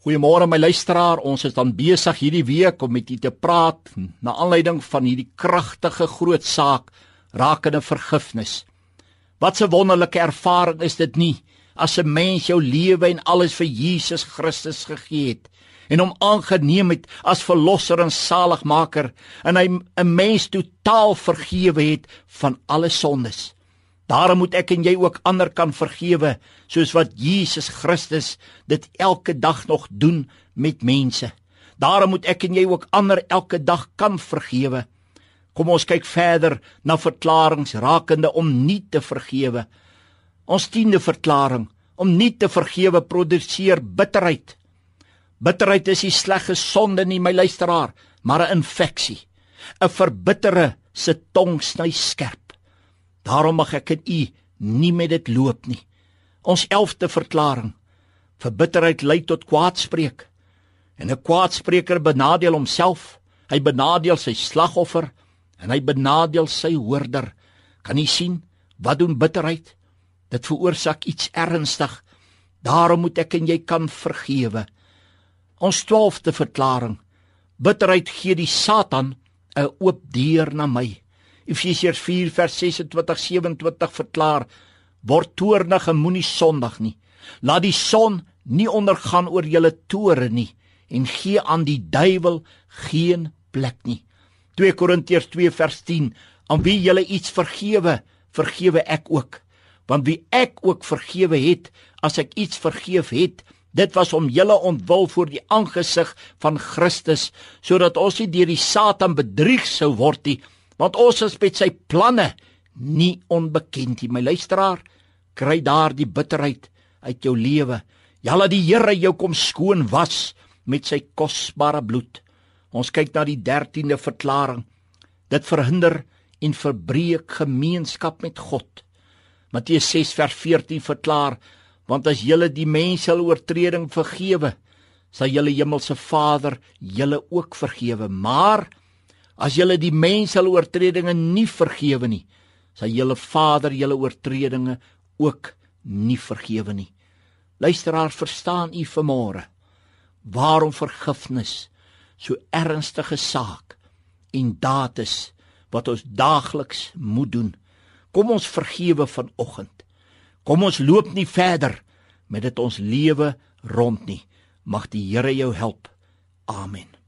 Goeiemôre my luisteraar. Ons is dan besig hierdie week om met u te praat na aanleiding van hierdie kragtige groot saak rakende vergifnis. Wat 'n wonderlike ervaring is dit nie as 'n mens jou lewe en alles vir Jesus Christus gegee het en hom aangeneem het as verlosser en saligmaker en hy 'n mens totaal vergewe het van alle sondes. Daarom moet ek en jy ook ander kan vergewe soos wat Jesus Christus dit elke dag nog doen met mense. Daarom moet ek en jy ook ander elke dag kan vergewe. Kom ons kyk verder na verklaringe rakende om nie te vergewe. Ons tiende verklaring om nie te vergewe produseer bitterheid. Bitterheid is nie slegte sonde nie, my luisteraar, maar 'n infeksie. 'n Verbittere se tong sny skerp. Daarom mag ek en u nie met dit loop nie. Ons 11de verklaring. Verbitterheid lei tot kwaadspreek. En 'n kwaadspreker benadeel homself, hy benadeel sy slagoffer en hy benadeel sy hoorder. Kan jy sien wat doen bitterheid? Dit veroorsaak iets ernstig. Daarom moet ek en jy kan vergewe. Ons 12de verklaring. Bitterheid gee die Satan 'n oop deur na my. Efesiërs 4 vers 26 27 verklaar: Word toornig en moenie sondig nie. Laat die son nie ondergaan oor julle toore nie en gee aan die duiwel geen plek nie. 2 Korintiërs 2 vers 10: Aan wie julle iets vergewe, vergewe ek ook. Want wie ek ook vergewe het, as ek iets vergeef het, dit was om julle ontwil voor die aangesig van Christus, sodat ons nie deur die Satan bedrieg sou word nie want ons is met sy planne nie onbekend nie. My luisteraar kry daardie bitterheid uit jou lewe. Ja laat die Here jou kom skoon was met sy kosbare bloed. Ons kyk na die 13de verklaring. Dit verhinder en verbreek gemeenskap met God. Matteus 6 vers 14 verklaar want as julle die mense hulle oortreding vergewe sal julle hemelse Vader julle ook vergewe. Maar As julle die mense hulle oortredinge nie vergewe nie, sal julle Vader julle oortredinge ook nie vergewe nie. Luisteraar, verstaan u vanmôre waarom vergifnis so ernstige saak en daad is wat ons daagliks moet doen. Kom ons vergewe vanoggend. Kom ons loop nie verder met dit ons lewe rond nie. Mag die Here jou help. Amen.